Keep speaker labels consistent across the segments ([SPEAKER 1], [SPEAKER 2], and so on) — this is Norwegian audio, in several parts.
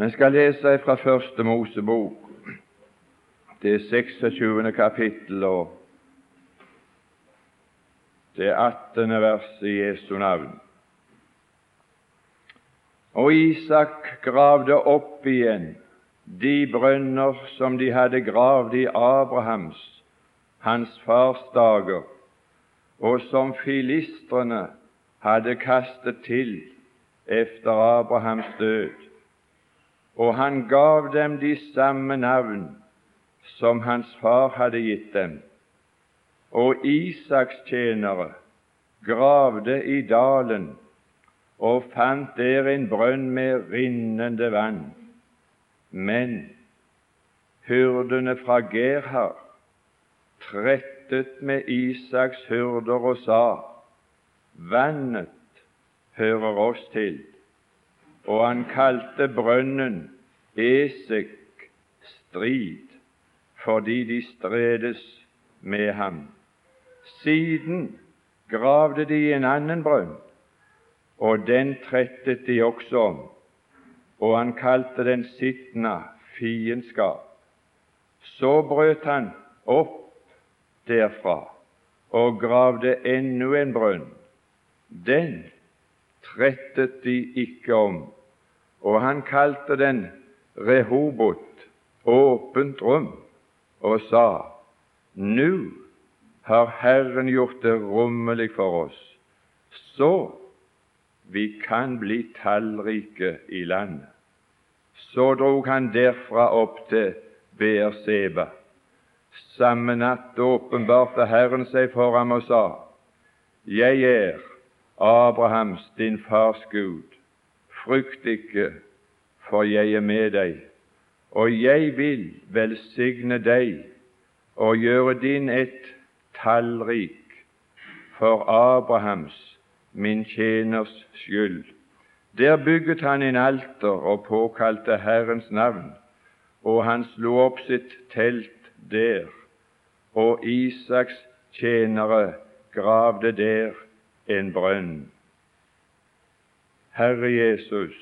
[SPEAKER 1] Vi skal lese fra Første Mosebok, det 26. kapittel og det 18. verset i Jesu navn. Og Isak gravde opp igjen de brønner som de hadde gravd i Abrahams, hans fars dager, og som filistrene hadde kastet til efter Abrahams død. Og han gav dem de samme navn som hans far hadde gitt dem. Og Isaks tjenere gravde i dalen og fant der en brønn med rinnende vann. Men hyrdene fra Gerhar trettet med Isaks hyrder og sa:" Vannet hører oss til. Og han kalte brønnen Esek strid, fordi de stredes med ham. Siden gravde de en annen brønn, og den trettet de også om, og han kalte den Sitna fiendskap. Så brøt han opp derfra og gravde ennå en brønn. Den trettet de ikke om, og han kalte den Rehobot, åpent rom, og sa:" Nå har Herren gjort det rommelig for oss, så vi kan bli tallrike i landet. Så drog han derfra opp til Beerseba. Samme natt åpenbarte Herren seg for ham og sa:" Jeg er Abrahams, din fars Gud. Frykt ikke, for jeg er med deg, og jeg vil velsigne deg og gjøre din ett tallrik for Abrahams min tjeners skyld. Der bygget han en alter og påkalte Herrens navn, og han slo opp sitt telt der, og Isaks tjenere gravde der en brønn. Herre Jesus,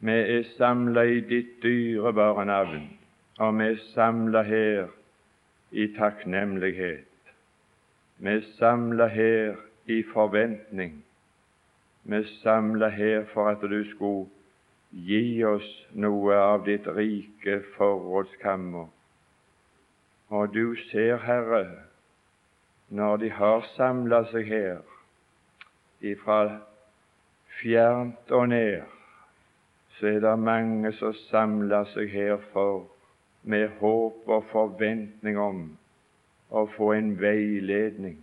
[SPEAKER 1] vi er samla i ditt dyrebare navn, og vi er samla her i takknemlighet. Vi er samla her i forventning. Vi er samla her for at du skulle gi oss noe av ditt rike forrådskammer. Og du ser, Herre, når de har samla seg her, ifra fjernt og ned, så er det mange som samler seg her for med håp og forventning om å få en veiledning.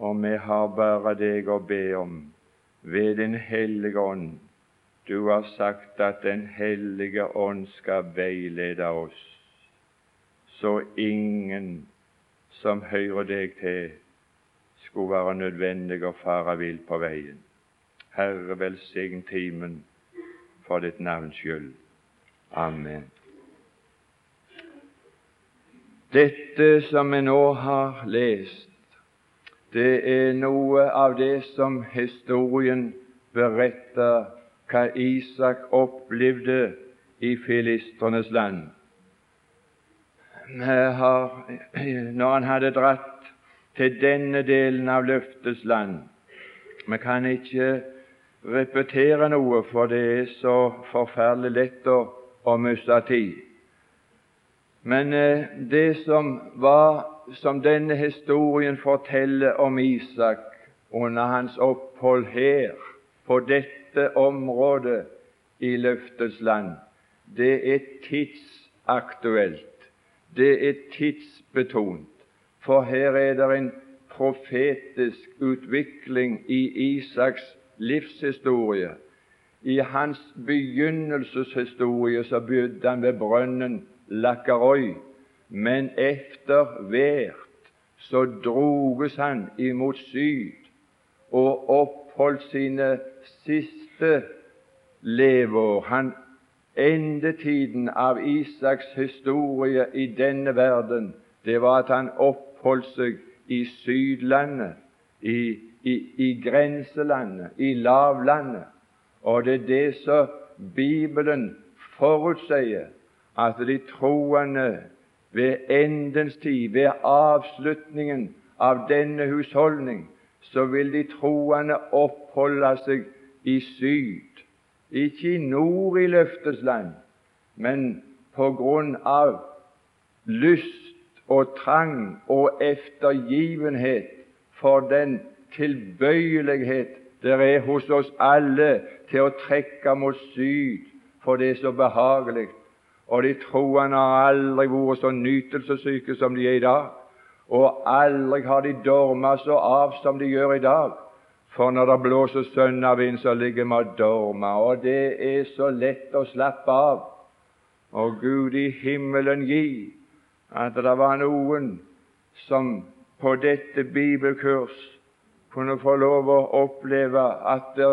[SPEAKER 1] Og vi har bare deg å be om ved Den hellige ånd. Du har sagt at Den hellige ånd skal veilede oss, så ingen som hører deg til, skulle være nødvendig å fare vill på veien. Herre, velsign timen for ditt navns skyld. Amen. Dette som vi nå har lest, det er noe av det som historien beretter hva Isak opplevde i filistrenes land. Har, når han hadde dratt til denne delen av løftets land Vi kan ikke repetere noe, for det er så forferdelig lett å, å miste tid. Men eh, det som var som denne historien forteller om Isak under hans opphold her, på dette området i løftets land, det er tidsaktuelt. Det er tidsbetont. For her er det en profetisk utvikling i Isaks livshistorie. I hans begynnelseshistorie så begynte han ved brønnen Lakkarøy, men etter hvert så droges han imot syd og oppholdt sine siste leveår. Han Endetiden av Isaks historie i denne verden, det var at han oppholdt seg i Sydlandet, i, i, i grenselandet, i lavlandet. Og det er det som Bibelen forutsier, at de troende ved endens tid, ved avslutningen av denne husholdning, så vil de troende oppholde seg i syd, ikke i nord i løftets land, men på grunn av lyst og trang og eftergivenhet for den tilbøyelighet det er hos oss alle til å trekke mot syd, for det er så behagelig. Og de troende har aldri vært så nytelsessyke som de er i dag. Og aldri har de dorma så av som de gjør i dag. For når det blåser sønnavind, så ligger vi og dormer, og det er så lett å slappe av. Og Gud i himmelen gi at det var noen som på dette bibelkurs kunne få lov å oppleve at det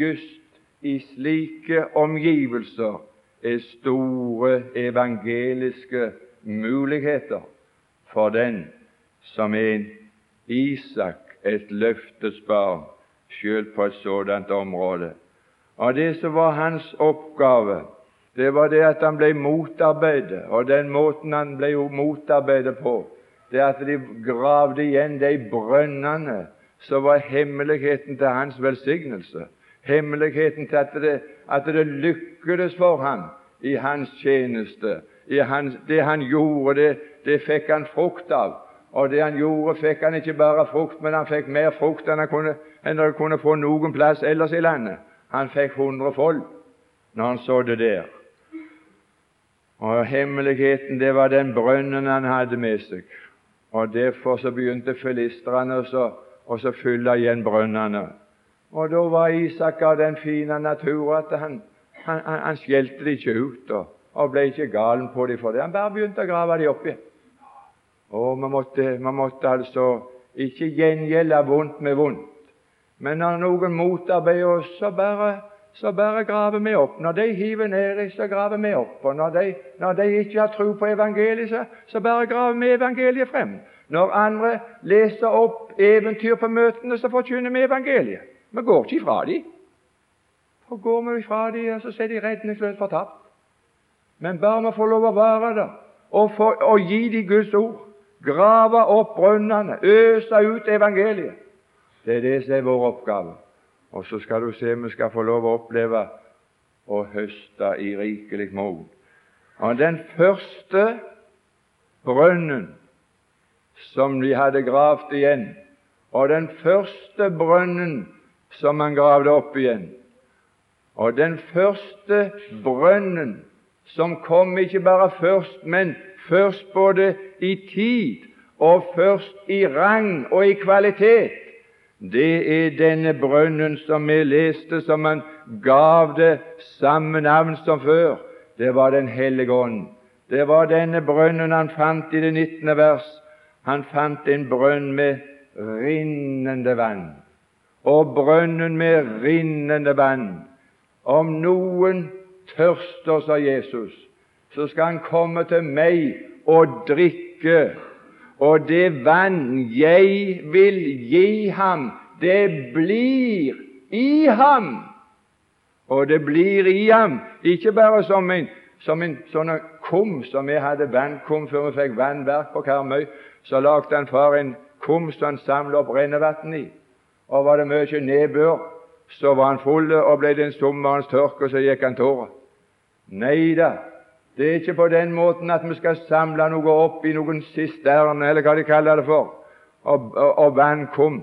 [SPEAKER 1] just i slike omgivelser er store evangeliske muligheter for den som er en Isak, et løftes barn, selv på et sådant område. Og Det som var hans oppgave, det var det at han ble motarbeidet, og den måten han ble motarbeidet på, det at de gravde igjen de brønnene som var hemmeligheten til hans velsignelse, hemmeligheten til at det, at det lykkedes for ham i hans tjeneste. I hans, det han gjorde, det, det fikk han frukt av. Og det han gjorde, fikk han ikke bare frukt, men han fikk mer frukt enn han kunne, enn dere kunne få noen plass ellers i landet. Han fikk hundrefold når han så det der. Og Hemmeligheten det var den brønnen han hadde med seg. Og Derfor så begynte filistrene å fylle igjen brønnene. Og Da var Isak av den fine natur at han, han, han, han skjelte det ikke ut og, og ble ikke galen på dem for det. Han bare begynte å grave dem opp igjen. Og man måtte, man måtte altså ikke gjengjelde vondt med vondt. Men når noen motarbeider oss, så bare, så bare graver vi opp. Når de hiver ned, så graver vi opp. Og når de, når de ikke har tro på evangeliet, så, så bare graver vi evangeliet frem. Når andre leser opp eventyr på møtene, så forkynner vi evangeliet. Vi går ikke ifra dem. For går vi ifra dem, så er de redningsløst fortapt. Men bare vi får lov å være der og, for, og gi dem Guds ord, grave opp brønnene, øse ut evangeliet. Det er det som er vår oppgave. Og så skal du se vi skal få lov å oppleve å høste i rikelig mål. Og den første brønnen som de hadde gravd igjen, og den første brønnen som han gravde opp igjen, og den første brønnen som kom ikke bare først, men først både i tid og først i rang og i kvalitet, det er denne brønnen som vi leste, som han gav det samme navn som før. Det var Den hellige ånd. Det var denne brønnen han fant i det 19. vers. Han fant en brønn med rinnende vann. Og brønnen med rinnende vann. Om noen tørster, sa Jesus, så skal han komme til meg og drikke. Og det vann jeg vil gi ham, det blir i ham. Og det blir i ham, ikke bare som en, som en sånn kum som vi hadde vannkum før vi fikk vannverk på Karmøy. Så lagde han far en kum som han samlet opp rennevann i. Og var det mye nedbør, så var han full, og ble det en sommerens tørke, så gikk han tårer. Nei da, det er ikke på den måten at vi skal samle noe opp i noen sisterne, eller hva de kaller det for, og, og, og vann kom.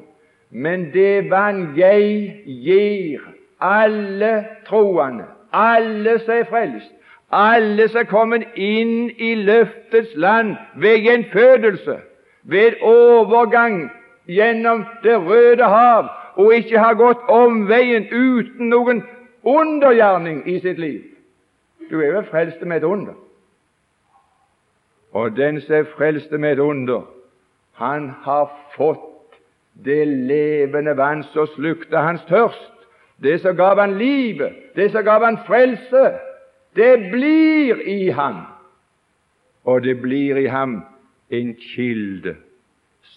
[SPEAKER 1] Men det vann jeg gir alle troende, alle som er frelst, alle som er kommet inn i løftets land ved gjenfødelse, ved overgang gjennom Det røde hav, og ikke har gått omveien uten noen undergjerning i sitt liv. Du er jo frelst med et under. Og den som er frelst med et under, han har fått det levende vann som slukte hans tørst. Det som gav han livet, det som gav han frelse, det blir i ham. Og det blir i ham en kilde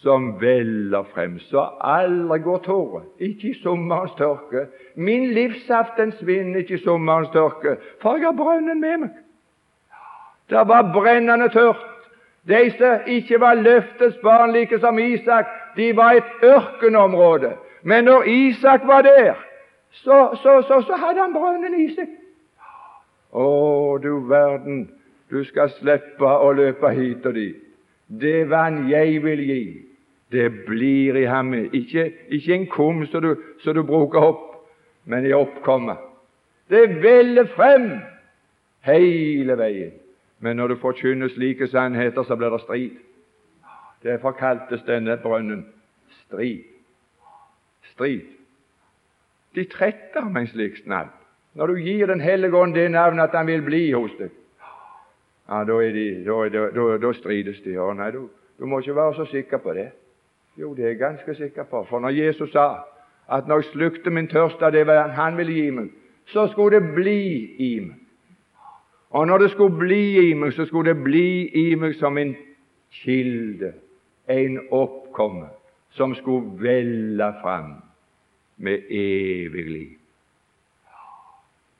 [SPEAKER 1] som veller frem, så aldri går tåre, ikke i sommerens tørke. Min livsaften svinner ikke i sommerens tørke, for jeg har brønnen med meg. Det var brennende tørt. De som ikke var løftets barn, like som Isak, de var et ørkenområde. Men når Isak var der, så, så, så, så hadde han brønnen i seg. Å, du verden, du skal slippe å løpe hit og dit. Det vann jeg vil gi, det blir i ham. Ikke, ikke en kum som du, du bruker opp, men i oppkommet. Det veller frem hele veien. Men når du forkynner slike sannheter, så blir det strid. Derfor kaltes denne brønnen strid. Strid. De tretter med en slik snabb. Når du gir Den hellige ånd det navnet at han vil bli hos deg, ja, da, de, da, da, da strides de. Og nei, du, du, må ikke være så sikker på det. Jo, det er jeg ganske sikker på. For når Jesus sa at når jeg slukte min tørst av det han ville gi meg, så skulle det bli i meg. Og når det skulle bli i meg, så skulle det bli i meg som en kilde, en oppkomme, som skulle velle fram med evig liv.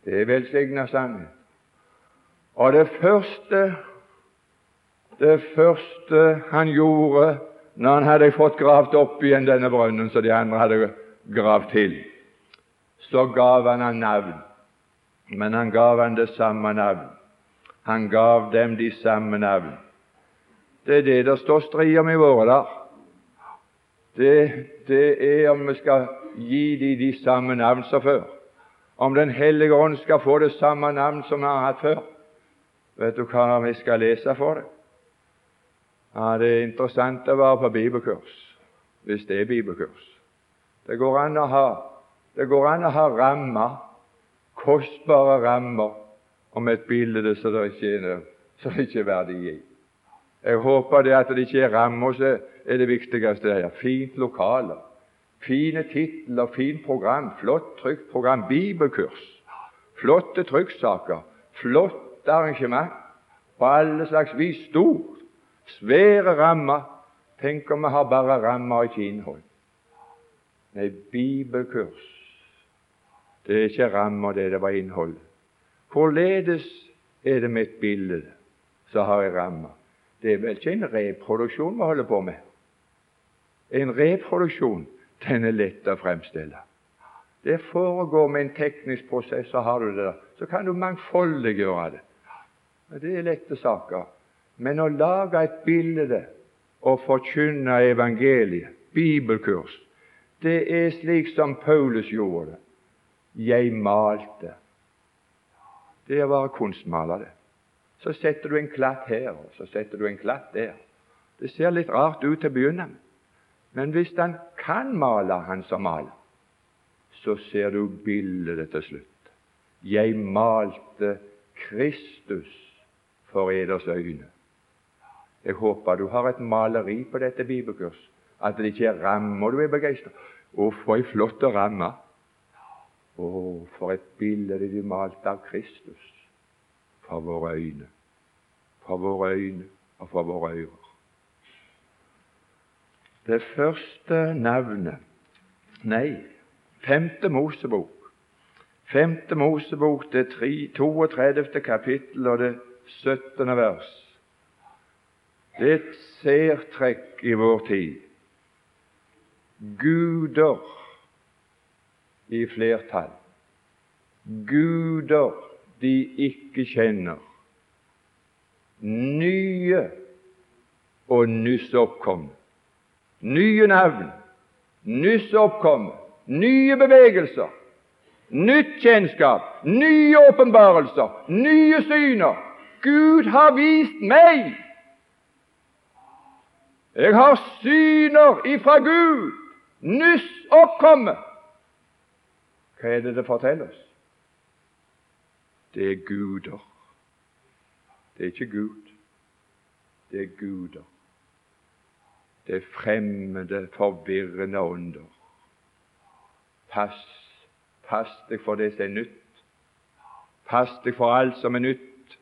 [SPEAKER 1] Det er velsigna sannhet. Og det første det første han gjorde når han hadde fått gravd opp igjen denne brønnen som de andre hadde gravd til, så gav han han navn. Men han gav han det samme navn. Han gav dem de samme navn. Det er det det står strid om i våre dager. Det, det, er om vi skal gi dem de samme navn som før. Om Den hellige ånd skal få det samme navn som vi har hatt før. Vet du hva vi skal lese for det? Ja, Det er interessant å være på bibelkurs, hvis det er bibelkurs. Det går an å ha, det går an å ha rammer, kostbare rammer, om et bilde som det ikke er, som ikke er verdi i. Jeg håper det at det ikke er rammer som er det viktigste. Det er fint lokale, fine titler, fint program, flott trykt program, bibelkurs, flotte trykksaker, flott arrangement på alle slags vis. Stort, svære rammer. Tenk om vi har bare rammer, ikke innhold. Nei, bibelkurs, det er ikke rammer, det, det var innhold. Hvorledes er det et bilde som har ei ramme? Det er vel ikke en reproduksjon vi holder på med? En reproduksjon den er lett å fremstille. Det foregår med en teknisk prosess, så har du det der. Så kan du mangfoldiggjøre det. Det er lette saker. Men å lage et bilde og forkynne evangeliet, bibelkurs, det er slik som Paulus gjorde det. Jeg malte. Det er å være kunstmaler. Så setter du en klatt her, og så setter du en klatt der. Det ser litt rart ut til å begynne med. Men hvis han kan male, han som maler, så ser du bildet til slutt. Jeg malte Kristus for eders øyne. Jeg håper du har et maleri på dette bibelkurs, at det ikke er ramma du er begeistret Å, for ei flott ramme! Å, for et bilde du malte av Kristus for våre øyne, for våre øyne og for våre ører. Det første navnet Nei, femte Mosebok. Femte Mosebok, det 32. kapittel og det 17. vers. Det er et særtrekk i vår tid. Guder i flertall. Guder de ikke kjenner. Nye og nyss oppkomne. Nye navn, nyss oppkomne, nye bevegelser, nytt kjennskap, nye åpenbarelser, nye syner, Gud har vist meg. Jeg har syner ifra Gud, nyss oppkommet. Hva er det det forteller oss? Det er guder. Det er ikke Gud. Det er guder. Det er fremmede, forvirrende ånder. Pass, pass deg for det som er nytt. Pass deg for alt som er nytt.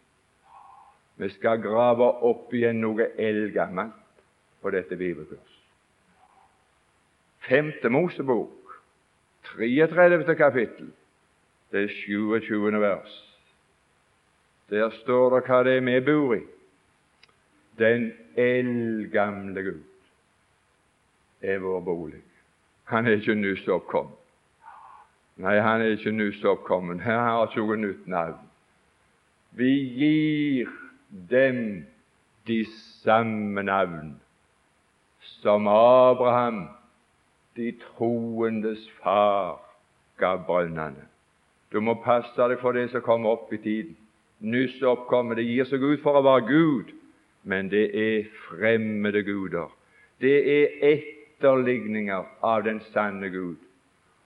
[SPEAKER 1] Vi skal grave opp igjen noe eldgammelt på dette bibelkurs. Femte Mosebok, 33. kapittel, det er 27. vers. Der står det hva det er vi bor i. Den eldgamle Gud er vår bolig. Han er ikke nyss oppkommet. Nei, han er ikke nyss oppkommet. Her har ikke noe nytt navn. Vi gir dem de samme navn som Abraham, de troendes far, gav brønnene. Du må passe deg for det som kommer opp i tiden. Nyss oppkommet. Det gir seg ut for å være Gud, men det er fremmede guder. Det er etterligninger av den sanne Gud.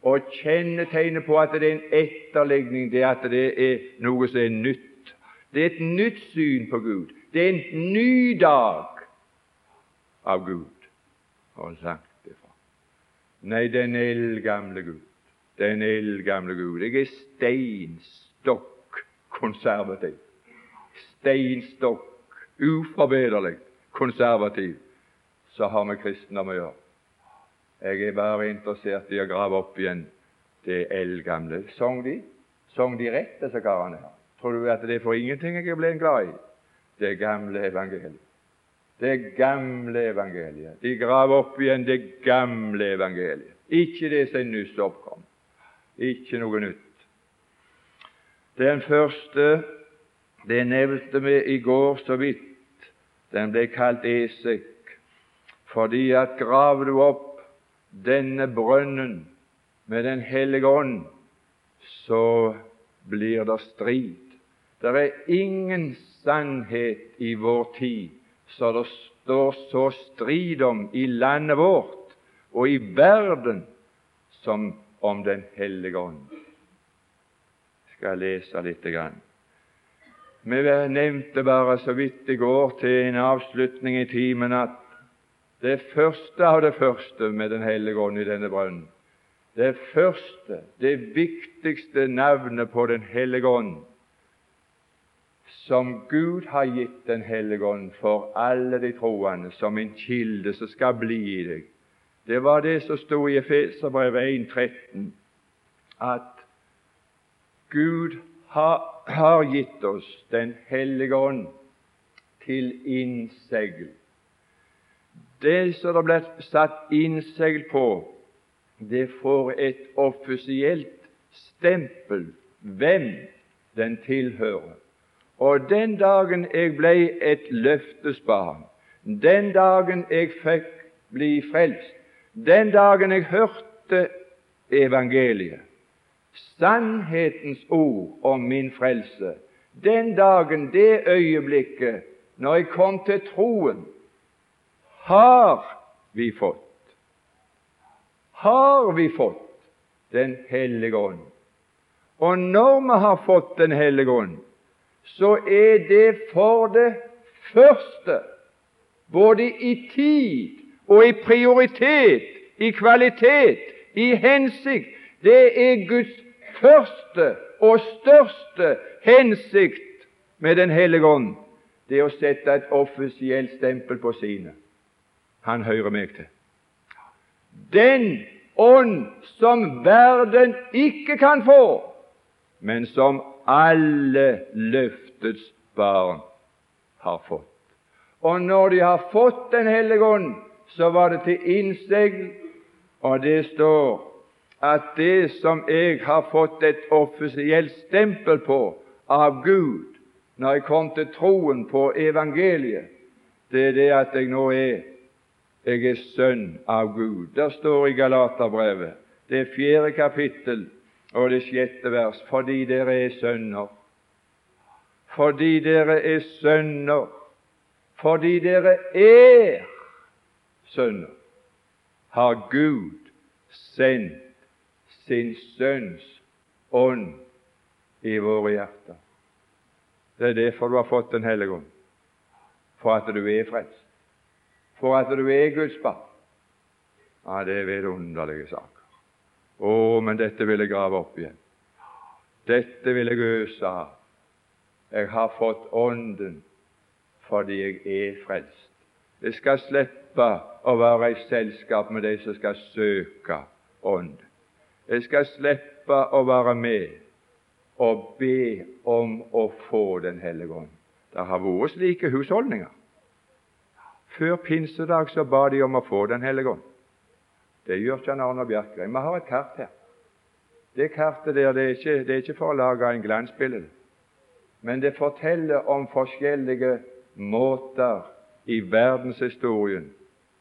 [SPEAKER 1] Og kjennetegnet på at det er en etterligning, det er at det er noe som er nytt. Det er et nytt syn på Gud. Det er en ny dag av Gud. Og langt det fra. Nei, den eldgamle Gud. Den eldgamle Gud. Jeg er steinstokk konservativ. Steinstokk, uforbederlig konservativ. Så har vi kristendom å gjøre. Jeg er bare interessert i å grave opp igjen det eldgamle. Sang de? Sang de rett, disse karene? Tror du at det er for ingenting jeg er blitt glad i? Det gamle evangeliet. Det gamle evangeliet. De graver opp igjen det gamle evangeliet. Ikke det som nyss oppkom. Ikke noe nytt. Den første, det nevnte vi i går så vidt, den ble kalt Esek, fordi at graver du opp denne brønnen med Den hellige ånd, så blir det strid. Det er ingen sannhet i vår tid så det står så strid om i landet vårt og i verden som om Den hellige ånd. Jeg skal lese litt. Grann. Vi nevnte bare så vidt i går til en avslutning i timen at det første av det første med Den hellige ånd i denne brønnen. Det første, det viktigste navnet på Den hellige ånd som Gud har gitt Den hellige ånd for alle de troende, som en kilde som skal bli i deg. Det var det som sto i Efeserbrevet 1.13, at Gud har, har gitt oss Den hellige ånd til innsegl det som det ble satt innsegl på, det får et offisielt stempel hvem den tilhører. Og den dagen jeg ble et løftesbarn, den dagen jeg fikk bli frelst, den dagen jeg hørte evangeliet, sannhetens ord om min frelse, den dagen, det øyeblikket, når jeg kom til troen, har vi fått har vi fått Den hellige ånd. Og når vi har fått Den hellige ånd, så er det for det første, både i tid og i prioritet, i kvalitet, i hensikt Det er Guds første og største hensikt med Den hellige ånd. Det å sette et offisielt stempel på sine han hører meg til. Den ånd som verden ikke kan få, men som alle løftets barn har fått. Og når de har fått Den hellige ånd, så var det til innsegl, og det står at det som jeg har fått et offisielt stempel på av Gud når jeg kom til troen på evangeliet, det er det at jeg nå er jeg er sønn av Gud. Der står i Galaterbrevet, det fjerde kapittel og det sjette vers, fordi dere er sønner. Fordi dere er sønner, fordi dere er sønner, har Gud sendt sin Sønns ånd i våre hjerter. Det er derfor du har fått Den hellige ånd, for at du er frelst for at du er Guds barn. Ja, det er vidunderlige saker. Å, men dette vil jeg grave opp igjen. Dette vil jeg øse av. Jeg har fått Ånden fordi jeg er frelst. Jeg skal slippe å være i selskap med de som skal søke Ånd. Jeg skal slippe å være med og be om å få Den hellige ånd. Det har vært slike husholdninger. Før pinsedag så ba de om å få Den hellige ånd. Det gjør ikke Arne Bjerkreim. Vi har et kart her. Det kartet der det er, ikke, det er ikke for å lage en glansbilde, men det forteller om forskjellige måter i verdenshistorien,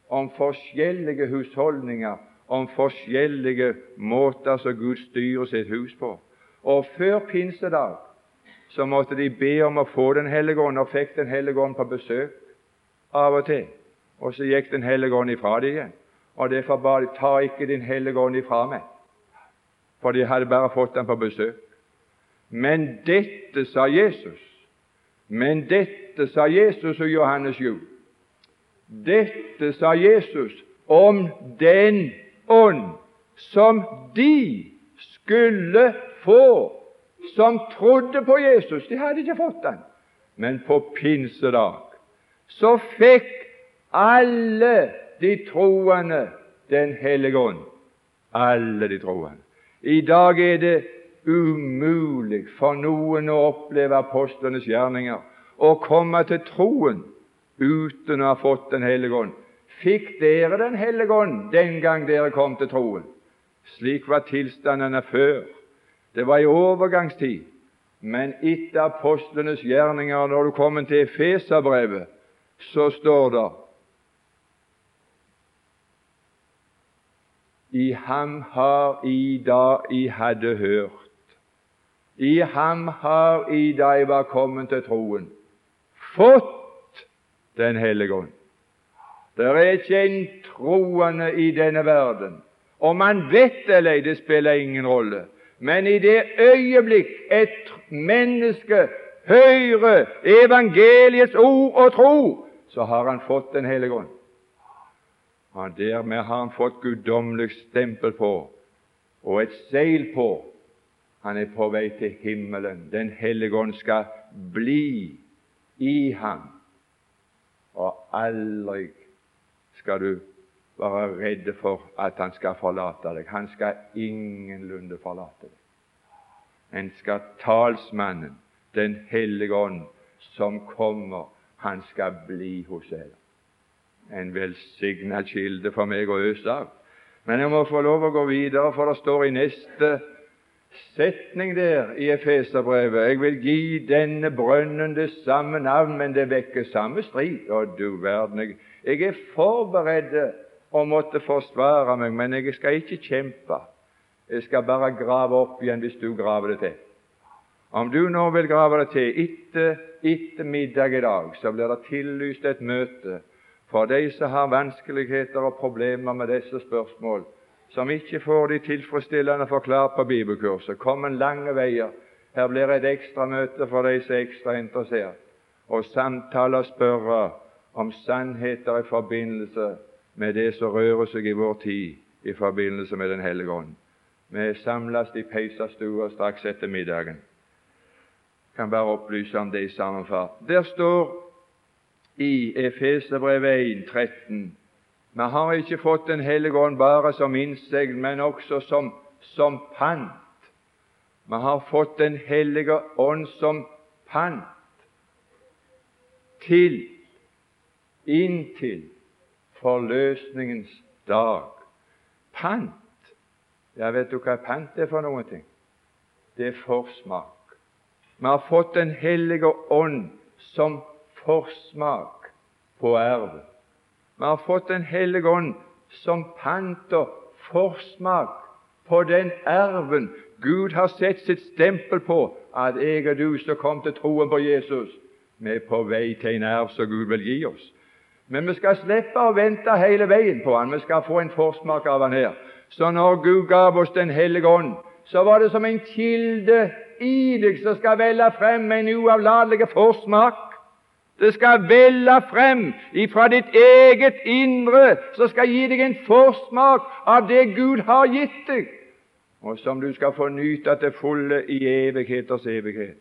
[SPEAKER 1] om forskjellige husholdninger, om forskjellige måter som Gud styrer sitt hus på. Og før pinsedag så måtte de be om å få Den hellige ånd, og fikk Den hellige ånd på besøk av og til. Og så gikk Den hellige ånd ifra dem igjen. Og derfor ba de ta ikke Din hellige ånd ifra meg, for de hadde bare fått den på besøk. Men dette sa Jesus. Men dette sa Jesus og Johannes 7. Dette sa Jesus om den ånd som de skulle få, som trodde på Jesus. De hadde ikke fått den. Men på pinsedag så fikk alle de troende Den hellige ånd. Alle de troende. I dag er det umulig for noen å oppleve apostlenes gjerninger og komme til troen uten å ha fått Den hellige ånd. Fikk dere Den hellige ånd den gang dere kom til troen? Slik var tilstandene før. Det var i overgangstid. Men etter apostlenes gjerninger, når du kommer til Efeserbrevet, så står det I ham har i da I hadde hørt. I ham har i da I var kommet til troen, fått Den hellige ånd. Det er ikke en troende i denne verden. Om man vet det eller ei, det spiller ingen rolle. Men i det øyeblikk et menneske hører evangeliets ord og tro, så har han fått Den hellige ånd. Og dermed har han fått guddommelig stempel på og et seil på. Han er på vei til himmelen. Den hellige ånd skal bli i ham, og aldri skal du være redd for at han skal forlate deg. Han skal ingenlunde forlate deg. En skal talsmannen, Den hellige ånd, som kommer, han skal bli hos deg en velsigna kilde for meg å øse av. Men jeg må få lov å gå videre, for det står i neste setning der i Efeserbrevet Jeg vil gi denne brønnen det samme navn, men det vekker samme strid. Å, du verden, jeg, jeg er forberedt å måtte forsvare meg, men jeg skal ikke kjempe. Jeg skal bare grave opp igjen hvis du graver det til. Om du nå vil grave det til etter, middag i dag, så blir det tillyst et møte for de som har vanskeligheter og problemer med disse spørsmål, som ikke får de tilfredsstillende forklart på bibelkurset, kom en lange veier. Her blir et ekstramøte for de som er ekstra interessert, og samtale og spørre om sannheter i forbindelse med det som rører seg i vår tid i forbindelse med Den hellige ånd. Vi samles i peisastua straks etter middagen. Jeg kan bare opplyse om det i sammenfart. Der står i Efeserbrevet 1, 13. Vi har ikke fått Den hellige ånd bare som innsegl, men også som, som pant. Vi har fått Den hellige ånd som pant til inntil forløsningens dag. Pant. Ja, vet du hva pant er for noe? Det er forsmak. Vi har fått Den hellige ånd som forsmak på arv. Vi har fått Den hellige ånd som pant og forsmak på den arven Gud har sett sitt stempel på at jeg og du som kom til troen på Jesus, vi er på vei til en arv som Gud vil gi oss. Men vi skal slippe å vente hele veien på Han. Vi skal få en forsmak av Han her. Så når Gud gav oss Den hellige ånd, så var det som en kilde i deg som skal velle frem en uavlatelig forsmak det skal velle frem ifra ditt eget indre, som skal gi deg en forsmak av det Gud har gitt deg, og som du skal få nyte til fulle i evigheters evighet.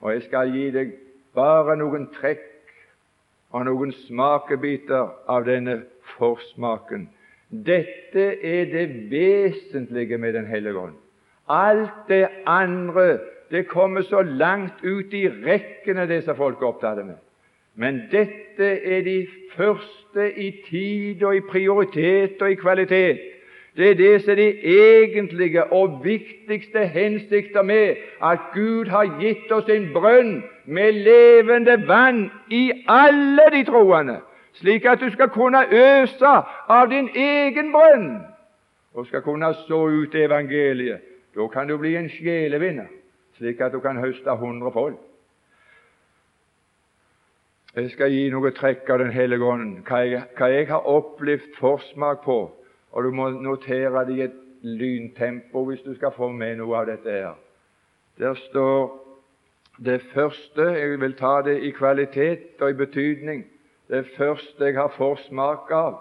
[SPEAKER 1] Og jeg skal gi deg bare noen trekk og noen smakebiter av denne forsmaken. Dette er det vesentlige med Den hellige ånd. Alt det andre det kommer så langt ut i rekkene disse folk er opptatt med. Men dette er de første i tid og i prioritet og i kvalitet. Det er det som er de egentlige og viktigste hensikter med at Gud har gitt oss en brønn med levende vann i alle de troende, slik at du skal kunne øse av din egen brønn og skal kunne så ut evangeliet. Da kan du bli en sjelevinner, slik at du kan høste hundre folk. Jeg skal gi noe trekk av Den hellige ånd, hva hva jeg har opplevd forsmak på og du må notere det i et lyntempo hvis du skal få med noe av dette her. Der står det første Jeg vil ta det i kvalitet og i betydning. Det første jeg har forsmak av,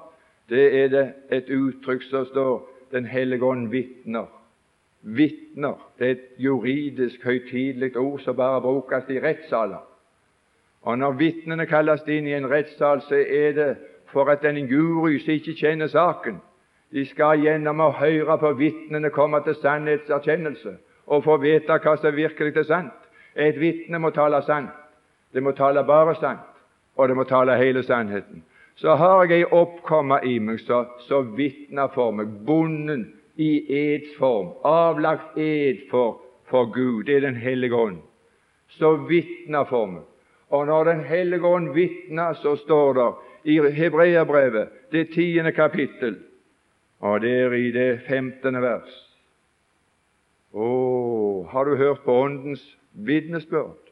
[SPEAKER 1] det er det et uttrykk som står Den hellige ånd vitner. Vitner. Det er et juridisk, høytidelig ord som bare brukes i rettssaler. Og Når vitnene kalles inn i en rettssal, så er det for at den jury som ikke kjenner saken, de skal gjennom å høre på vitnene komme til sannhetserkjennelse og få vite hva som virkelig er sant. Et vitne må tale sant. Det må tale bare sant, og det må tale hele sannheten. Så har jeg ei oppkomme i meg som vitner for meg, bonden i edsform, avlagt ed for, for Gud. Det er Den hellige ånd. Så vitner for meg. Og når Den hellige ånd vitner, så står det i Hebreabrevet, det tiende kapittel, og det er i det femtende vers. Å, har du hørt på Åndens vitnesbyrd?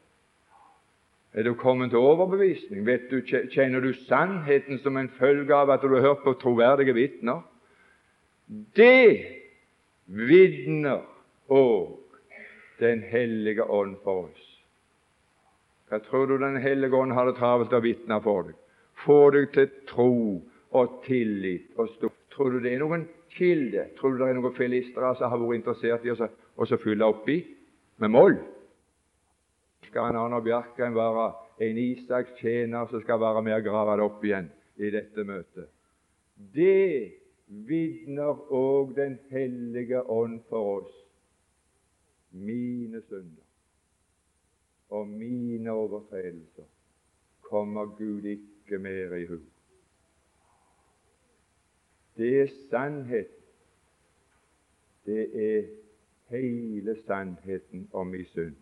[SPEAKER 1] Er du kommet til overbevisning? Du, Kjenner du sannheten som en følge av at du har hørt på troverdige vitner? Det vitner òg Den hellige ånd for oss. Hva tror du Den hellige ånd har det travelt å vitne for deg? Få deg til tro og tillit og stor Tror du det er noen kilde? Tror du det er noen filistere som har vært interessert i å fylle oppi med moll? Skal en Arne Bjerkreim være en Isaks tjener som skal være med og grave det opp igjen i dette møtet? Det vitner òg Den hellige ånd for oss. Mine synder og mine overtredelser kommer Gud ikke mer i hu. Det er sannhet. Det er hele sannheten om min synd.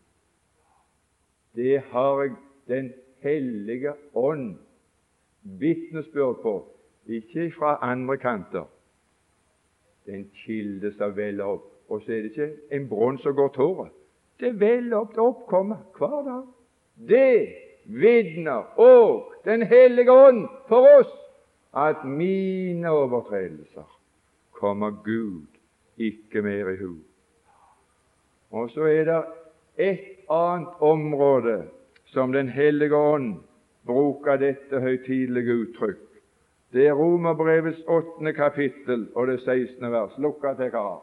[SPEAKER 1] Det har Den hellige ånd vitnesbyrd på, ikke fra andre kanter. Det er en kilde som veller opp. Og så er det ikke en brunn som går tåret. Det veller oppkomme hver dag. Det vitner òg Den hellige ånd for oss at mine overtredelser kommer Gud ikke mer i hu. Og så er det et annet område som Den hellige ånd bruker dette høytidelige uttrykk. Det er Romerbrevets åttende kapittel og det 16. vers. Lukk at jeg har.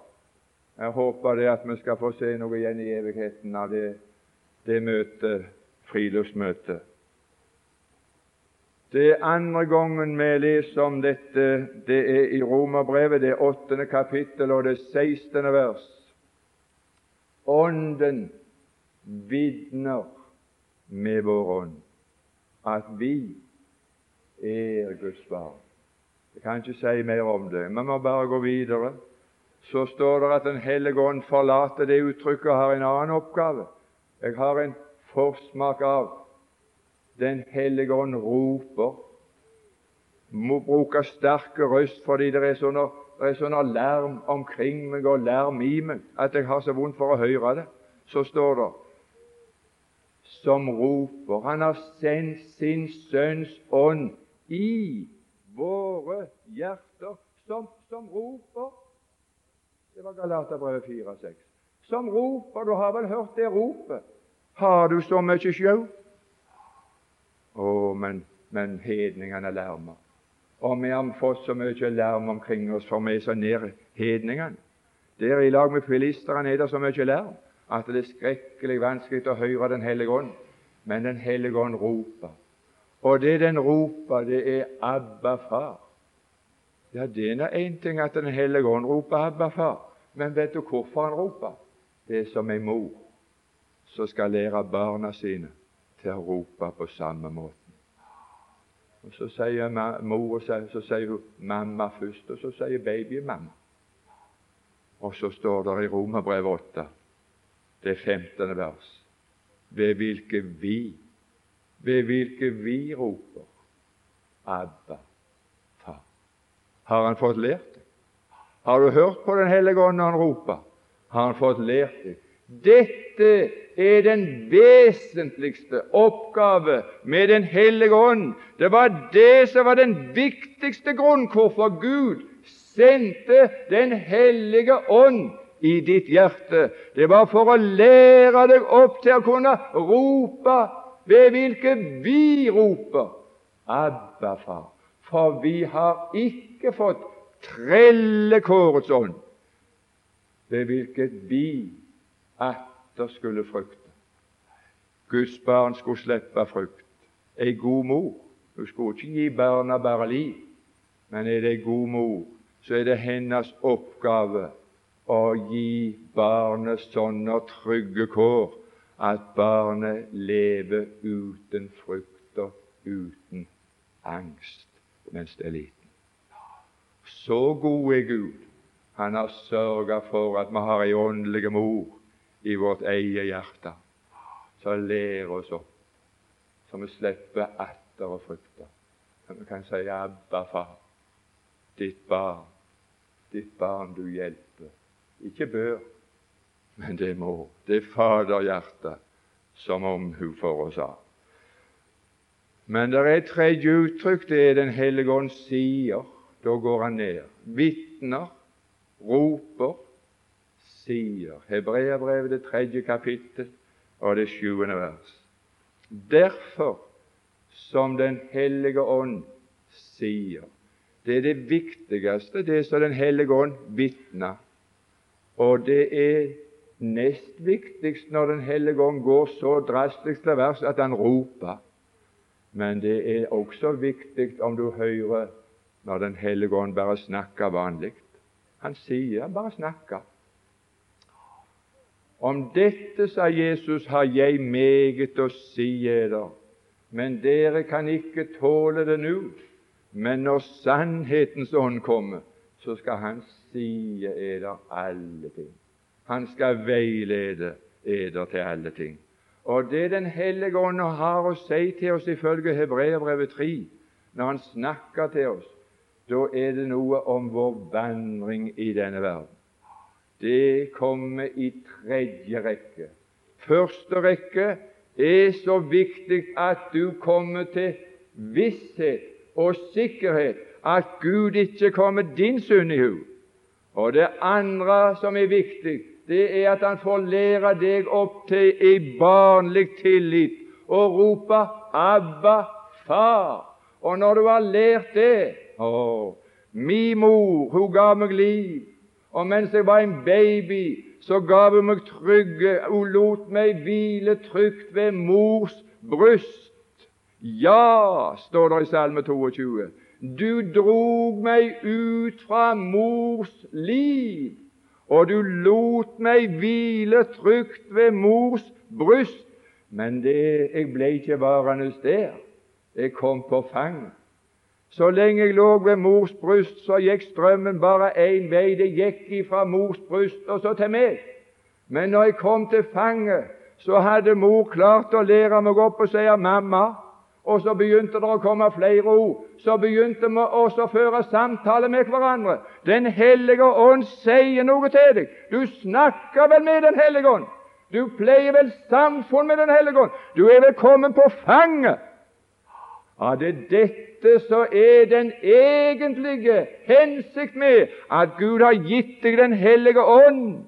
[SPEAKER 1] Jeg håper det at vi skal få se noe igjen i evigheten av det, det møtet, friluftsmøtet. Det andre gangen vi leser om dette, det er i Romerbrevet, det åttende kapittel og det sekstende vers. Ånden vitner med vår ånd at vi er Guds barn. Jeg kan ikke si mer om det, vi må bare gå videre. Så står det at Den hellige ånd forlater det uttrykket og har en annen oppgave. Jeg har en forsmak av den hellige ånd roper. Må bruke sterke røst fordi det er sånn sånn larm omkring meg og larm i meg at jeg har så vondt for å høre det. Så står det som roper. Han har sendt sin Sønns ånd i våre hjerter, som, som roper. Det var Galaterbrevet 4,6. Som roper. Du har vel hørt det ropet? Har du så mye sjau? Å, men, men hedningene larmer. Og vi har fått så mye larm omkring oss, for vi er så nær hedningene. Der i lag med filisterne er det så mye larm at det er skrekkelig vanskelig å høre Den hellige ånd. Men Den hellige ånd roper. Og det den roper, det er 'Abba, far'. Ja, det er nå én ting at Den hellige ånd roper 'Abba, far', men vet du hvorfor han roper? Det er som en mor som skal lære barna sine til å rope på samme måten. Og Så sier mor så sier hun 'mamma' først, og så sier babyen 'mamma'. Og så står det i Romerbrevet 8, det 15. vers, ved hvilke vi, ved hvilke vi roper 'Abba. Har han fått lært det? Har du hørt på Den hellige ånd når han roper? Har han fått lært det? Dette er den vesentligste oppgave med Den hellige ånd. Det var det som var den viktigste grunnen hvorfor Gud sendte Den hellige ånd i ditt hjerte. Det var for å lære deg opp til å kunne rope ved hvilke vi roper Abba, far. For vi har ikke fått trellekårets ånd, ved hvilket vi atter skulle frykte. Guds barn skulle slippe frukt. Ei god mor hun skulle ikke gi barna bare liv, men er det ei god mor, så er det hennes oppgave å gi barnet sånne trygge kår at barnet lever uten frukt og uten angst mens det er liten. Så god er Gud. Han har sørget for at vi har ei åndelig mor i vårt eget hjerte som ler oss opp, så vi slipper atter å frykte. Så vi kan si 'Abba, far, ditt barn, ditt barn du hjelper'. Ikke bør, men det må. Det er faderhjertet som omhu for oss har. Men det er et tredje uttrykk, det er Den hellige ånd sier. Da går han ned. Vitner, roper, sier. Hebreabrevet, det tredje kapittel, og det sjuende vers. Derfor, som Den hellige ånd sier Det er det viktigste, det som Den hellige ånd vitner. Og det er nest viktigst når Den hellige ånd går så drastisk til vers at han roper. Men det er også viktig om du hører når Den hellige ånd bare snakker vanlig. Han sier bare snakker. Om dette, sa Jesus, har jeg meget å si eder, men dere kan ikke tåle det nå. Men når sannhetens ånd kommer, så skal Han si eder alle ting. Han skal veilede eder til alle ting. Og det Den hellige ånd har å si til oss ifølge Hebreerbrevet 3, når Han snakker til oss, da er det noe om vår vandring i denne verden det kommer i tredje rekke. Første rekke er så viktig at du kommer til visshet og sikkerhet at Gud ikke kommer din synd i hu. Og det andre som er viktig, det er at Han får lære deg opp til i barnlig tillit og rope 'Abba, far'. Og når du har lært det Å, mi mor, hun ga meg liv. Og mens jeg var en baby, så gav hun meg trygge Hun lot meg hvile trygt ved mors bryst. Ja, står det i Salme 22. Du drog meg ut fra mors liv, og du lot meg hvile trygt ved mors bryst. Men det, jeg ble ikke varende der. Jeg kom på fanget. Så lenge jeg lå ved mors bryst, så gikk strømmen bare én vei. Det gikk ifra mors bryst og så til meg. Men når jeg kom til fanget, så hadde mor klart å lære meg opp og si 'mamma'. Og så begynte det å komme flere ord. Så begynte vi også å føre samtale med hverandre. Den hellige ånd sier noe til deg. Du snakker vel med Den hellige ånd? Du pleier vel samfunn med Den hellige ånd? Du er velkommen på fanget. Ja, det dette som er den egentlige hensikt med at Gud har gitt deg Den hellige ånd,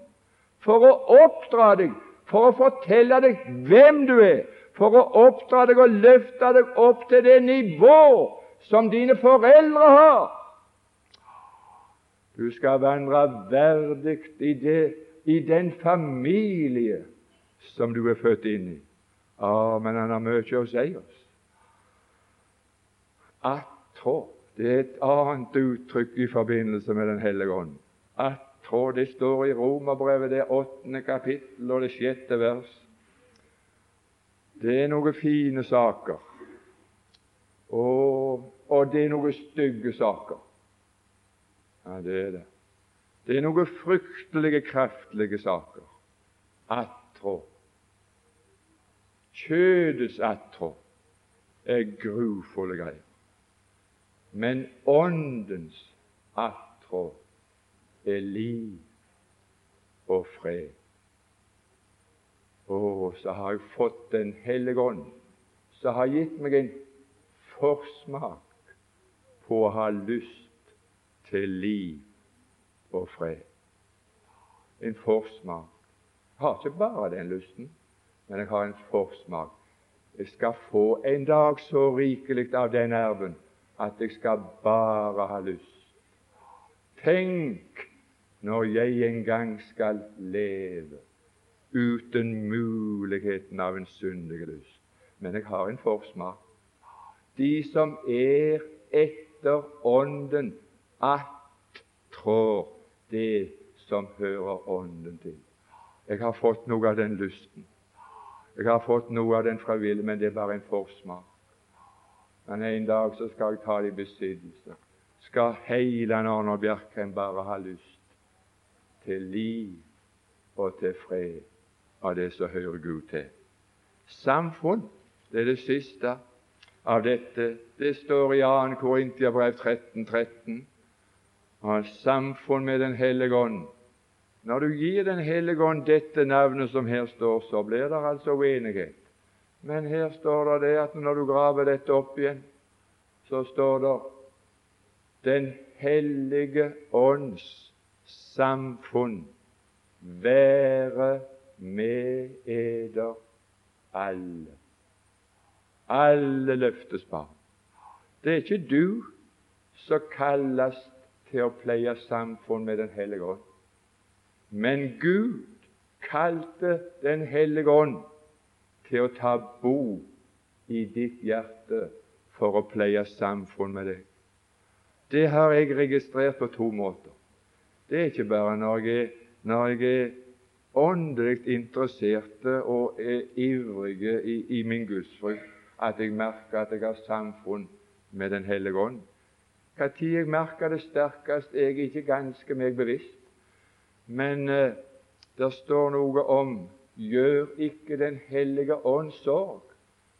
[SPEAKER 1] for å oppdra deg, for å fortelle deg hvem du er, for å oppdra deg og løfte deg opp til det nivå som dine foreldre har. Du skal vandre verdig i, i den familie som du er født inn i. Ja, men han har mye å si oss. Attrå. Det er et annet uttrykk i forbindelse med Den hellige ånd. Attrå. Det står i Romerbrevet, det åttende kapittel og det sjette vers. Det er noen fine saker, og, og det er noen stygge saker. Ja, det er det. Det er noen fryktelige, kraftige saker. Attrå. Kjødets attrå er grufulle greier. Men Åndens attrå er liv og fred. Å, så har jeg fått Den hellige ånd, som har gitt meg en forsmak på å ha lyst til liv og fred. En forsmak. Jeg har ikke bare den lysten, men jeg har en forsmak. Jeg skal få en dag så rikelig av den erven at jeg skal bare ha lyst. Tenk når jeg en gang skal leve uten muligheten av en syndig lyst. Men jeg har en forsmak. De som er etter Ånden, attrår det som hører Ånden til. Jeg har fått noe av den lysten. Jeg har fått noe av den frivillige, men det er bare en forsmak. Men en dag så skal jeg ta det i besittelse. Skal hele Arnold Bjerkreim bare ha lyst til liv og til fred av det som hører Gud til. Samfunn, det er det siste av dette. Det står i 2. Korintiabrev 13, 13. Og samfunn med Den hellige ånd. Når du gir Den hellige ånd dette navnet som her står, så blir det altså uenighet. Men her står det at når du graver dette opp igjen, så står det Den hellige ånds samfunn være med eder alle. Alle løftes barn. Det er ikke du som kalles til å pleie samfunn med Den hellige ånd. Men Gud kalte Den hellige ånd til å ta bo i ditt hjerte for å pleie samfunn med deg. Det har jeg registrert på to måter. Det er ikke bare når jeg, når jeg er åndelig interesserte og er ivrige i, i min gudsfrykt, at jeg merker at jeg har samfunn med Den hellige ånd. Når jeg merker det sterkest, er jeg ikke ganske meg bevisst. Men eh, det står noe om gjør ikke Den hellige ånd sorg.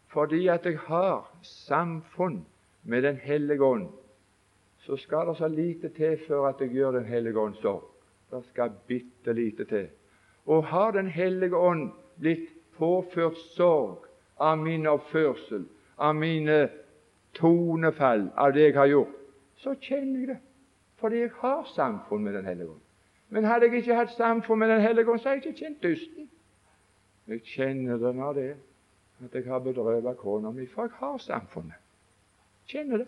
[SPEAKER 1] Fordi at jeg har samfunn med Den hellige ånd, så skal det så lite til før at jeg gjør Den hellige ånd sorg. Det skal bitte lite til. Og har Den hellige ånd blitt påført sorg av min oppførsel, av mine tonefall, av det jeg har gjort, så kjenner jeg det. Fordi jeg har samfunn med Den hellige ånd. Men hadde jeg ikke hatt samfunn med Den hellige ånd, så hadde jeg ikke kjent dysten. Jeg kjenner det når det at jeg har bedrøvet kona mi, for jeg har samfunnet. Kjenner det.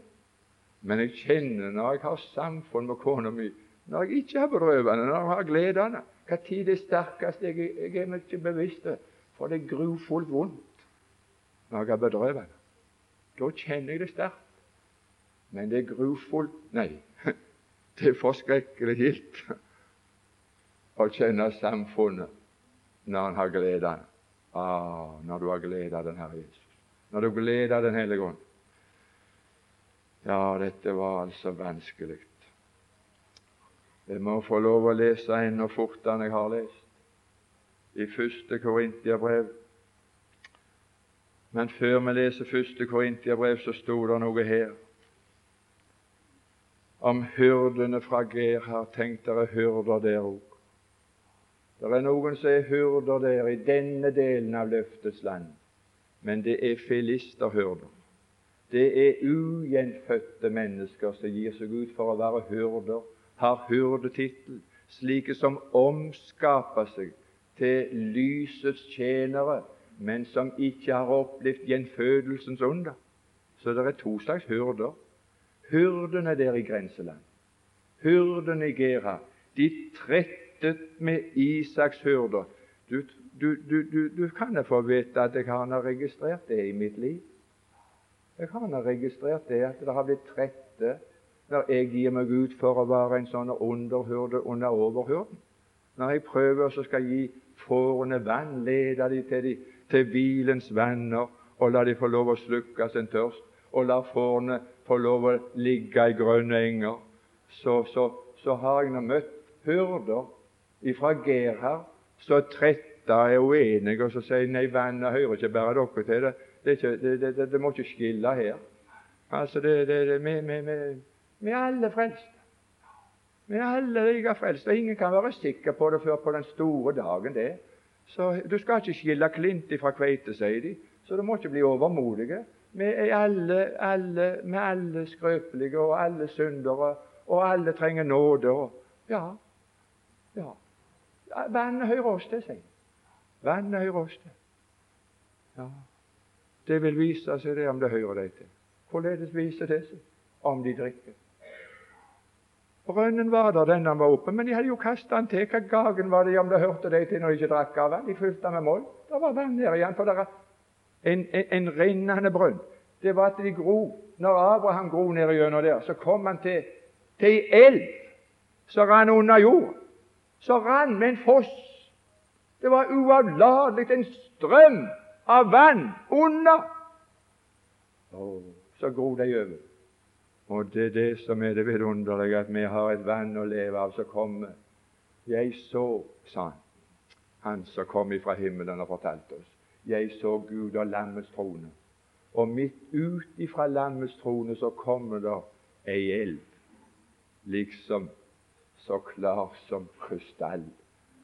[SPEAKER 1] Men jeg kjenner når jeg har samfunn med kona mi, når jeg ikke har bedrøvet henne, når jeg har glede henne. Hva tid det er sterkest, jeg, jeg er meg ikke bevisst for det er grufullt vondt når jeg har bedrøvet henne. Da kjenner jeg det sterkt. Men det er grufullt Nei, det er forskrekkelig gildt å kjenne samfunnet når han har glede ah, Når du har glede av den Herre Jesus. Når du gleder Den hellige ånd. Ja, dette var altså vanskelig. Jeg må få lov å lese enda fortere enn jeg har lest. I første Korintiabrev. Men før vi leser første Korintiabrev, så sto det noe her om hyrdene fra Gerhard. Tenk dere hyrder der òg. Det er noen som er hyrder der i denne delen av løftets land, men det er filisterhyrder. Det er ugjenfødte mennesker som gir seg ut for å være hyrder, har hyrdetittel, slike som omskaper seg til lysets tjenere, men som ikke har opplevd gjenfødelsens under. Så det er to slags hyrder. Hyrdene der i grenseland, hyrdene i Gera, de 30 slektet med Isaks hyrder. Du, du, du, du, kan få vite at jeg har registrert det i mitt liv. Jeg har registrert det at det har blitt trette når jeg gir meg ut for å være en sånn underhyrde under overhyrden. Når jeg prøver så skal gi fårene vann, lede de til, de, til hvilens venner og la de få lov å slukke sin tørst, og la fårene få lov å ligge i grønne enger, så, så, så har jeg nå møtt hyrder ifra Gerhard så tretta er uenige, og så sier nei, vannet hører ikke bare dere til. Det, det, ikke, det, det, må ikke skille her. Altså, vi er alle frelst. Vi er alle like frelst, og ingen kan være sikker på det før på den store dagen. det. Så Du skal ikke skille klint fra kveite, sier de, så du må ikke bli overmodige. Vi er alle, alle, vi er alle skrøpelige og alle syndere, og alle trenger nåde. Og, ja, ja. Vannet hører oss til, sier Vannet hører oss til. Ja, Det vil vise seg det om det hører deg til. Hvorledes viser det seg? Om de drikker. Brønnen var der, den han var oppe, men de hadde jo kasta den til. Hva gagen var det om det hørte deg til når de ikke drakk av den? De fylte den med moll. Det var vann her igjen. For det er en, en, en rennende brønn. Det var at de gro. Når Abraham gro ned gjennom der, så kom han til, til ei elv som rant under jorden så rann med en foss. Det var uavlatelig en strøm av vann under. Oh, så gror de over. Og det er det som er det vidunderlige, at vi har et vann å leve av som kommer. Jeg så, sa han, han som kom ifra himmelen og fortalte oss. Jeg så Gud og lammets trone. Og midt ut ifra lammets trone så kommer det ei elv, liksom så klar som krystall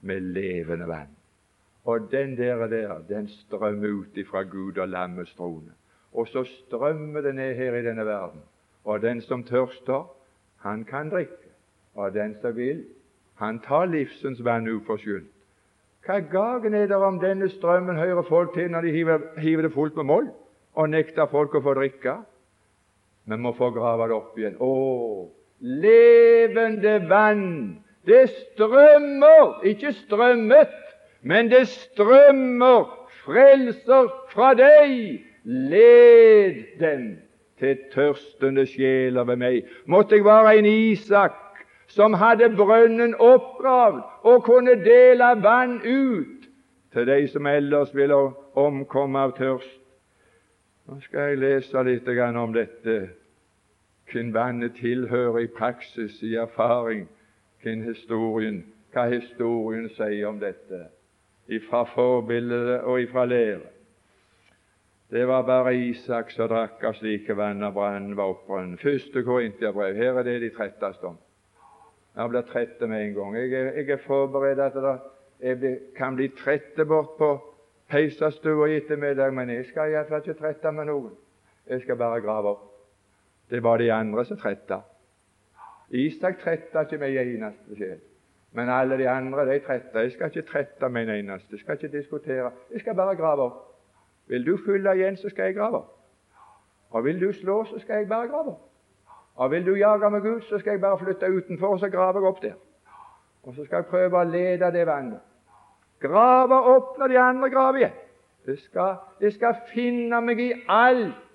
[SPEAKER 1] med levende vann. Og den der, der den strømmer ut ifra Gud og lammets trone. Og så strømmer det ned her i denne verden. Og den som tørster, han kan drikke. Og den som vil, han tar livsens vann uforskyldt. Hva gagen er det om denne strømmen hører folk til når de hiver, hiver det fullt med moll og nekter folk å få drikke? Vi må få grave det opp igjen. Å, levende vann. Det strømmer, ikke strømmet, men det strømmer frelser fra deg. Led dem til tørstende sjeler ved meg. Måtte jeg være en Isak som hadde brønnen oppgravd og kunne dele vann ut til de som ellers ville omkomme av tørst. Nå skal jeg lese litt om dette hvem vannet tilhører i praksis, i erfaring, hvem historien, hva historien sier om dette, ifra forbildet og ifra lære. Det var bare Isak som drakk av slike vann av brannen var oppbrønnen. Første Korintiabrev. Her er det de tretteste om. Jeg blir trett med en gang. Jeg er, jeg er forberedt at jeg kan bli trett bort på peisestua i ettermiddag, men jeg skal iallfall ikke trette med noen. Jeg skal bare grave opp. Det var de andre som tretta. Isak tretta ikke med en eneste sjel. Men alle de andre de tretta. Jeg skal ikke trette med en eneste. Jeg skal ikke diskutere. Jeg skal bare grave opp. Vil du fylle igjen, så skal jeg grave opp. Og vil du slå, så skal jeg bare grave opp. Og vil du jage meg ut, så skal jeg bare flytte utenfor, og så graver jeg opp der. Og så skal jeg prøve å lede det vannet. Grave opp når de andre graver igjen. Jeg skal, jeg skal finne meg i alt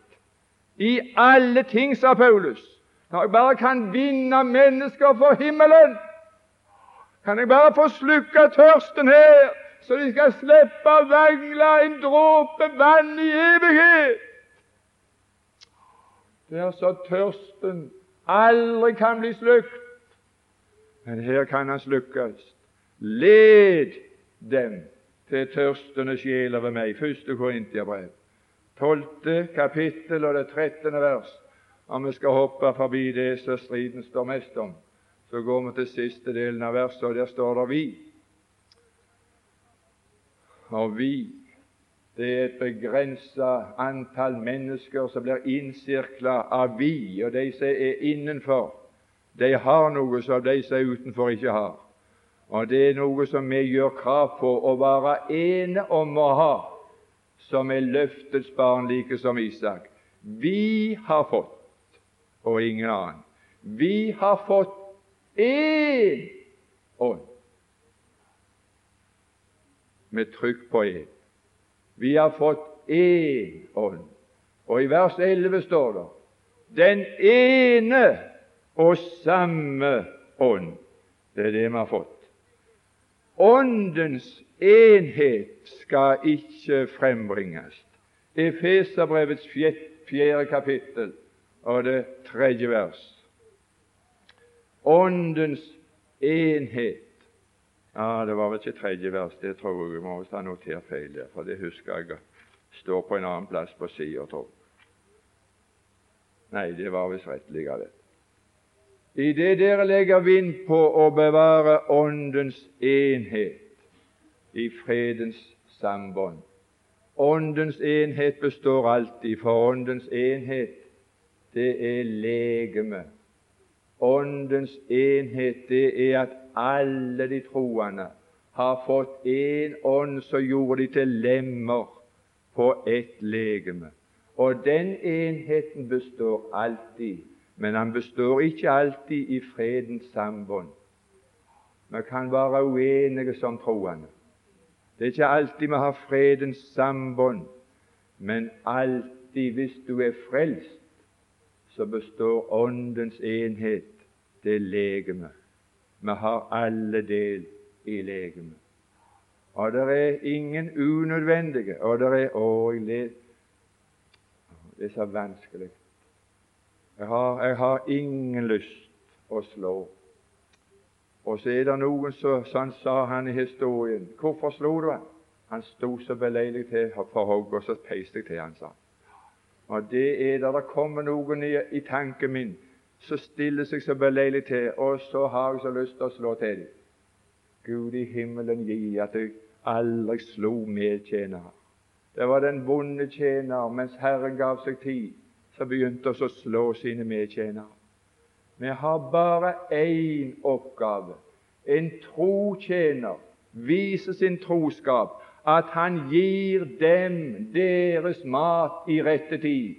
[SPEAKER 1] i alle ting, sa Paulus. Når jeg bare kan vinne mennesker for himmelen, kan jeg bare få slukka tørsten her, så de skal slippe å vangle en dråpe vann i evighet. Det er så tørsten aldri kan bli slukt, men her kan han slukkes. Led dem til tørstende sjeler ved meg. Første Korintiabrev tolvte kapittel og det trettende vers. Om vi skal hoppe forbi det som striden står mest om, så går vi til siste delen av verset, og der står det 'vi'. Og vi, det er et begrenset antall mennesker som blir innsirkla av vi, og de som er innenfor, de har noe som de som er utenfor, ikke har. Og det er noe som vi gjør krav på å være ene om å ha som er løftets barn, like som Isak. Vi har fått, og ingen annen. Vi har fått én ånd, med trykk på én. Vi har fått én ånd. Og i vers 11 står det den ene og samme ånd. Det er det vi har fått. Åndens enhet skal ikke frembringes. Efeserbrevets fjerde kapittel og det tredje vers. Åndens enhet Ja, det var vel ikke tredje vers, det tror jeg. Vi må ha notert feil der, for det husker jeg står på en annen plass på sida, tror. Nei, det var visst rett likevel. I det dere legger vind på å bevare Åndens enhet i fredens sambånd. Åndens enhet består alltid, for Åndens enhet, det er legeme. Åndens enhet, det er at alle de troende har fått én ånd som gjorde de til lemmer på ett legeme. Og den enheten består alltid, men han består ikke alltid i fredens sambånd. Vi kan være uenige som troende. Det er ikke alltid vi har fredens sambånd, men alltid, hvis du er frelst, så består Åndens enhet det legeme. Vi har alle del i legemet. Og det er ingen unødvendige og det er Å, jeg Det er så vanskelig. Jeg har, jeg har ingen lyst å slå. Og så er det noen som sånn sa han i historien. Hvorfor slo du han? Han sto så beleilig til for hogg, og så peiste jeg til han, sa Og det er der det kommer noen i, i tanken min som stiller seg så beleilig til, og så har jeg så lyst til å slå til dem. Gud i himmelen gi at jeg aldri slo medtjenere. Det var den vonde tjener, mens Herren gav seg tid, som begynte å slå sine medtjenere. Vi har bare én oppgave. En trotjener viser sin troskap, at han gir dem deres mat i rette tid.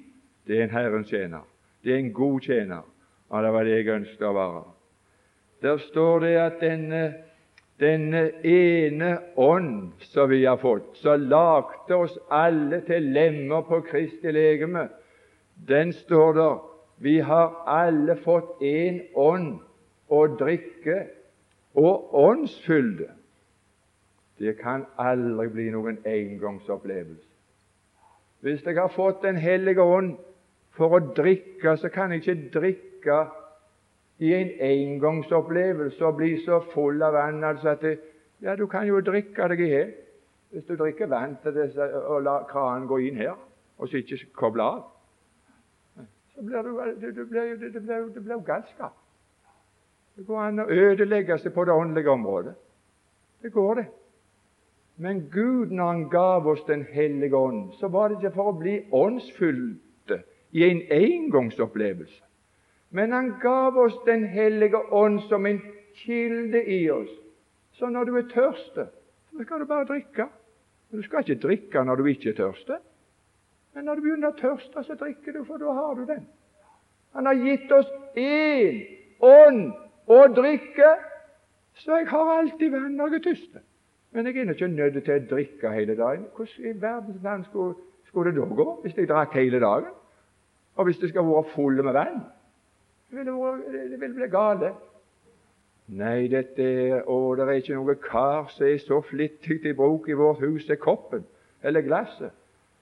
[SPEAKER 1] Det er en Herrens tjener. Det er en god tjener. Og det var det jeg ønsket å være. Der står det at denne denne ene ånd som vi har fått, som lagde oss alle til lemmer på Kristi legeme, den står der vi har alle fått én ånd å drikke, og åndsfylde. Det kan aldri bli noen engangsopplevelse. Hvis jeg har fått Den hellige ånd for å drikke, så kan jeg ikke drikke i en engangsopplevelse og bli så full av vann altså at det, ja, du kan jo drikke deg i hjel hvis du drikker vann til disse, og lar kranen gå inn her, og så ikke koble av. Så blir du, det blir det blir, du blir galskap. Det går an å ødelegge seg på det åndelige området. Det går, det. Men Gud, når Han gav oss Den hellige ånd, så var det ikke for å bli åndsfylte i en engangsopplevelse. Men han gav oss Den hellige ånd som en kilde i oss. Så når du er tørste, så skal du bare drikke. Men du skal ikke drikke når du ikke er tørste. Men når du begynner å tørste, så drikker du, for da har du den. Han har gitt oss én ånd å drikke, så jeg har alltid vann når jeg er tørst. Men jeg er ikke nødt til å drikke hele dagen. Hvordan i verdens land skulle, skulle, det da gå hvis jeg drakk hele dagen? Og hvis det skal være full med vann? Det ville, det bli gale. Nei, dette er, å, det er ikke noe kar som er så flittig til bruk i vårt hus, er koppen eller glasset.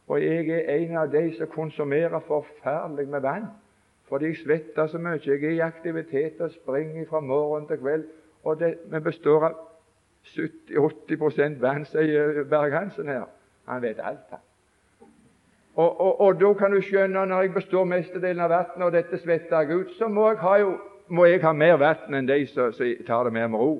[SPEAKER 1] Og jeg er en av de som konsumerer forferdelig med vann. Fordi jeg svetter så mye. Jeg er i aktivitet og springer fra morgen til kveld. Og det, vi består av 70-80 vann, sier Berg-Hansen her. Han vet alt, han. Og, og, og, da kan du skjønne, når jeg består mestedelen av vannet, og dette svetter jeg ut, så må jeg ha, jo, må jeg ha mer vann enn de som, tar det mer med ro.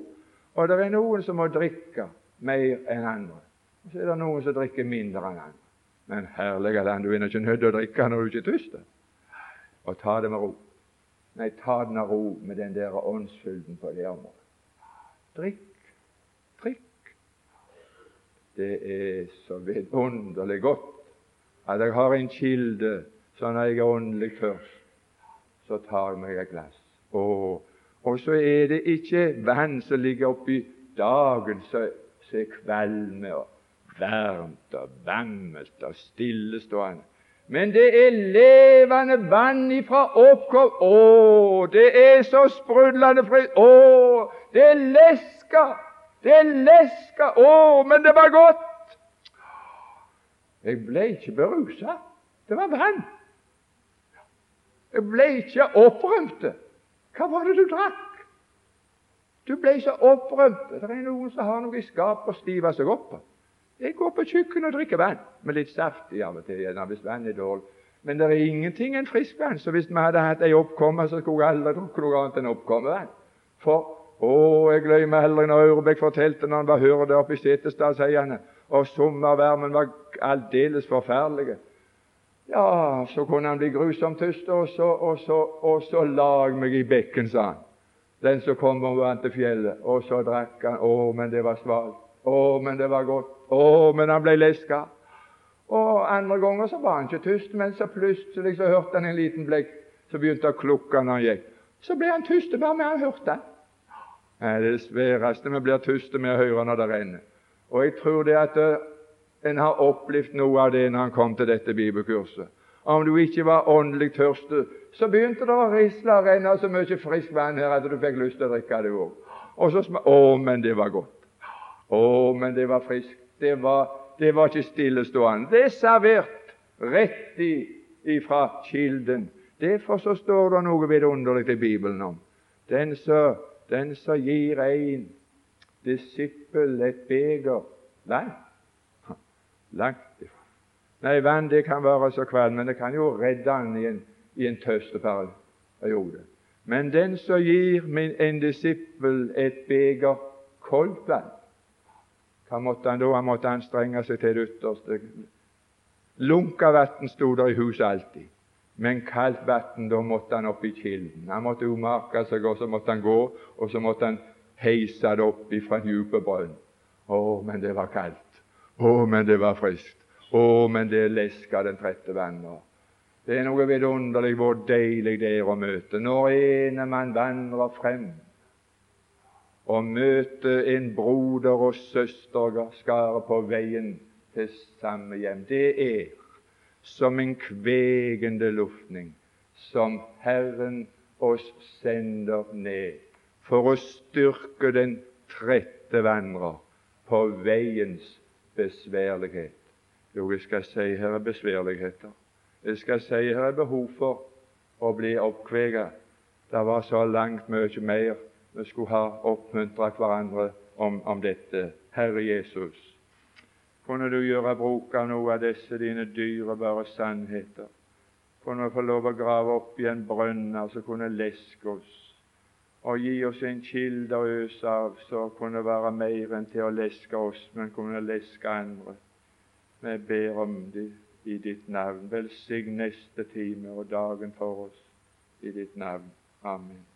[SPEAKER 1] Og det er noen som må drikke mer enn andre. Og så er det noen som drikker mindre enn andre. Men herlige land, du er ikke nødt til å drikke når du ikke er. Og ta det med ro. Nei, ta det med ro med den der åndsfylden på det området. Drikk, drikk. Det er så vidunderlig godt at jeg har en kilde, så når jeg er åndelig først, så tar jeg meg et glass. Og, og så er det ikke vann som ligger oppi dagen, som er kvalme og varmt og vammelt og stillestående. Men det er levende vann ifra oppkom. Å, det er så sprudlende fritt. Å, det er leska. Det er leska. Å, men det var godt. Jeg ble ikke berusa. Det var vann. Jeg ble ikke opprømt. Hva var det du drakk? Du ble så opprømt. Det er noen som har noe i skapet å stive seg opp på. Jeg går på kjøkkenet og drikker vann med litt saft i av og til gjerne hvis vann er dårlig. Men det er ingenting enn friskvann. Så hvis vi hadde hatt ei oppkomme, så skulle jeg aldri drukket noe annet enn oppkommevann. For å, jeg glemmer aldri når Aurebekk fortalte når han var hyrde oppe i Setesdal, sier han, og sommervarmen var aldeles forferdelig. Ja, så kunne han bli grusomt tyst, og så, og så, og så lag meg i bekken, sa han. Den som kom over til fjellet. Og så drakk han. Å, men det var svalt. Å, men det var godt. Å, men han ble leska. Og andre ganger så var han ikke tyst, men så plutselig så hørte han en liten blekk som begynte å klukke når han gikk. Så ble han tyst bare med han hørte. Det er det sværeste vi blir tyste med å høre når det renner. Og jeg tror det at uh, en har opplevd noe av det når han kom til dette bibelkurset. Om du ikke var åndelig tørste, så begynte det å risle og renne så mye friskt vann her at du fikk lyst til å drikke det òg. Og så smakte Å, men det var godt. Å, men det var friskt det var, det var ikke stillestående. Det er servert rett ifra kilden. Derfor så står det noe vidunderlig i Bibelen om den som gir en disippel et beger vann Langt ifra. Nei, vann det kan være så kvalmt, men det kan jo redde han i en, i en tøsteperiode. Men den som gir min, en disippel et beger koldt vann hva måtte han da? Han måtte anstrenge seg til det ytterste. Lunka vann sto der i huset alltid, men kaldt vann, da måtte han opp i kilden. Han måtte umake seg, og så måtte han gå, og så måtte han heise det opp fra en dyp brønn. Å, men det var kaldt. Å, men det var friskt. Å, men det leska den trette vannet. Det er noe vidunderlig hvor deilig det er å møte når ene man vandrer frem å møte en broder og søsterskare på veien til samme hjem. Det er som en kvegende luftning som Herren oss sender ned for å styrke den trette vandrer på veiens besværlighet. Jo, jeg skal si her er besværligheter. Jeg skal si her er behov for å bli oppkveget. Det var så langt mye mer vi skulle ha oppmuntra hverandre om, om, dette. Herre Jesus, kunne du gjøre bruk av noe av disse dine dyrebare sannheter? Kunne vi få lov å grave opp i en brønner som kunne leske oss, og gi oss en kilde å øse av som kunne være mer enn til å leske oss, men kunne leske andre. Vi ber om det i ditt navn. Velsign neste time og dagen for oss i ditt navn. Amen.